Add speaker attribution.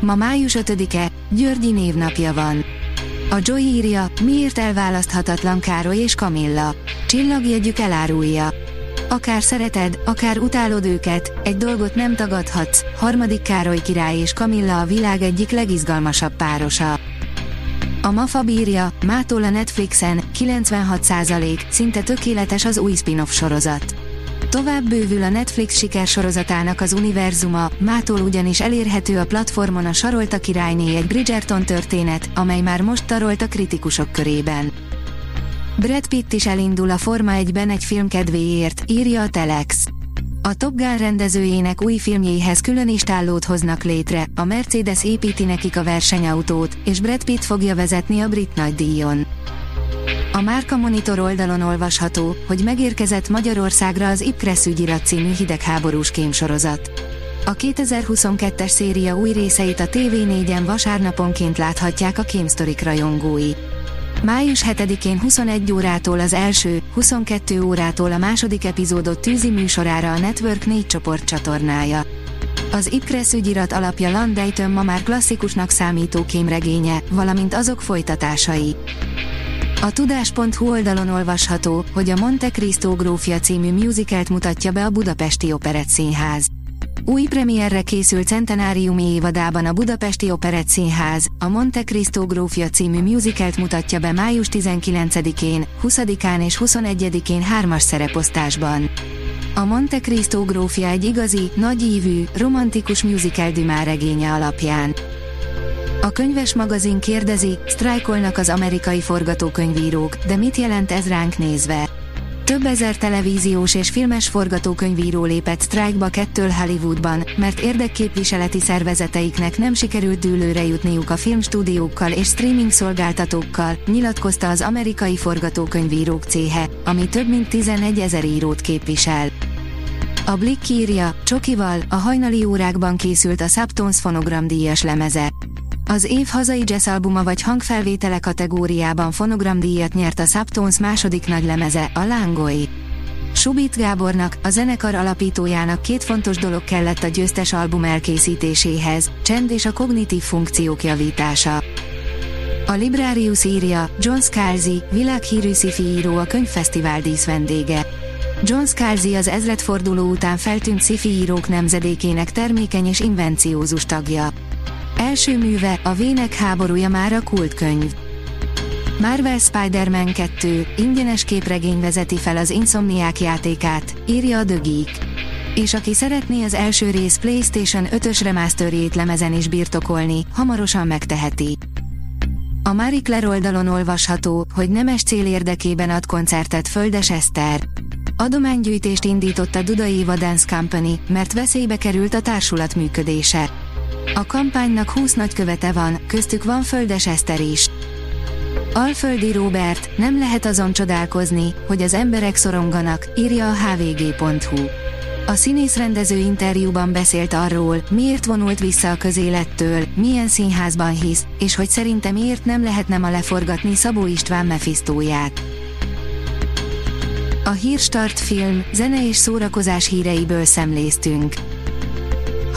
Speaker 1: Ma május 5-e, Györgyi névnapja van. A Joy írja, miért elválaszthatatlan Károly és Kamilla. Csillagjegyük elárulja. Akár szereted, akár utálod őket, egy dolgot nem tagadhatsz, harmadik Károly király és Kamilla a világ egyik legizgalmasabb párosa. A Mafa bírja, mától a Netflixen, 96% szinte tökéletes az új spin-off sorozat. Tovább bővül a Netflix sikersorozatának az univerzuma, mától ugyanis elérhető a platformon a Sarolta királyné egy Bridgerton történet, amely már most tarolt a kritikusok körében. Brad Pitt is elindul a Forma 1-ben egy film kedvéért, írja a Telex. A Top Gun rendezőjének új filmjéhez külön istállót hoznak létre, a Mercedes építi nekik a versenyautót, és Brad Pitt fogja vezetni a brit nagydíjon. A Márka Monitor oldalon olvasható, hogy megérkezett Magyarországra az Ipkressz ügyirat című hidegháborús kémsorozat. A 2022-es széria új részeit a TV4-en vasárnaponként láthatják a Kémsztorik rajongói. Május 7-én 21 órától az első, 22 órától a második epizódot tűzi műsorára a Network 4 csoport csatornája. Az Ipkressz ügyirat alapja Landejtön ma már klasszikusnak számító kémregénye, valamint azok folytatásai. A tudás.hu oldalon olvasható, hogy a Monte Cristo grófja című musicalt mutatja be a Budapesti Operett Színház. Új premierre készült centenáriumi évadában a Budapesti Operett Színház, a Monte Cristo grófja című musicalt mutatja be május 19-én, 20-án és 21-én hármas szereposztásban. A Monte Cristo grófja egy igazi, nagyívű, romantikus musical Dumas regénye alapján. A könyves magazin kérdezi, sztrájkolnak az amerikai forgatókönyvírók, de mit jelent ez ránk nézve? Több ezer televíziós és filmes forgatókönyvíró lépett sztrájkba kettől Hollywoodban, mert érdekképviseleti szervezeteiknek nem sikerült dűlőre jutniuk a filmstúdiókkal és streaming szolgáltatókkal, nyilatkozta az amerikai forgatókönyvírók céhe, ami több mint 11 ezer írót képvisel. A Blick írja, Csokival, a hajnali órákban készült a Subtones fonogramdíjas lemeze. Az év hazai jazzalbuma vagy hangfelvétele kategóriában fonogramdíjat nyert a Subtones második nagy lemeze, a Lángoi. Subit Gábornak, a zenekar alapítójának két fontos dolog kellett a győztes album elkészítéséhez, csend és a kognitív funkciók javítása. A Librarius írja, John Scalzi, világhírű sci író a könyvfesztivál dísz vendége. John Scalzi az ezredforduló után feltűnt sci írók nemzedékének termékeny és invenciózus tagja. Első műve, a Vének háborúja már a kultkönyv. Marvel Spider-Man 2 ingyenes képregény vezeti fel az Insomniák játékát, írja a The Geek. És aki szeretné az első rész PlayStation 5-ös remasterjét lemezen is birtokolni, hamarosan megteheti. A Marie Claire oldalon olvasható, hogy nemes cél érdekében ad koncertet Földes Eszter. Adománygyűjtést indított a Duda Éva Dance Company, mert veszélybe került a társulat működése. A kampánynak 20 nagykövete van, köztük van Földes Eszter is. Alföldi Róbert, nem lehet azon csodálkozni, hogy az emberek szoronganak, írja a hvg.hu. A színész-rendező interjúban beszélt arról, miért vonult vissza a közélettől, milyen színházban hisz, és hogy szerinte miért nem lehetne ma leforgatni Szabó István Mephistóját. A Hírstart film, zene és szórakozás híreiből szemléztünk.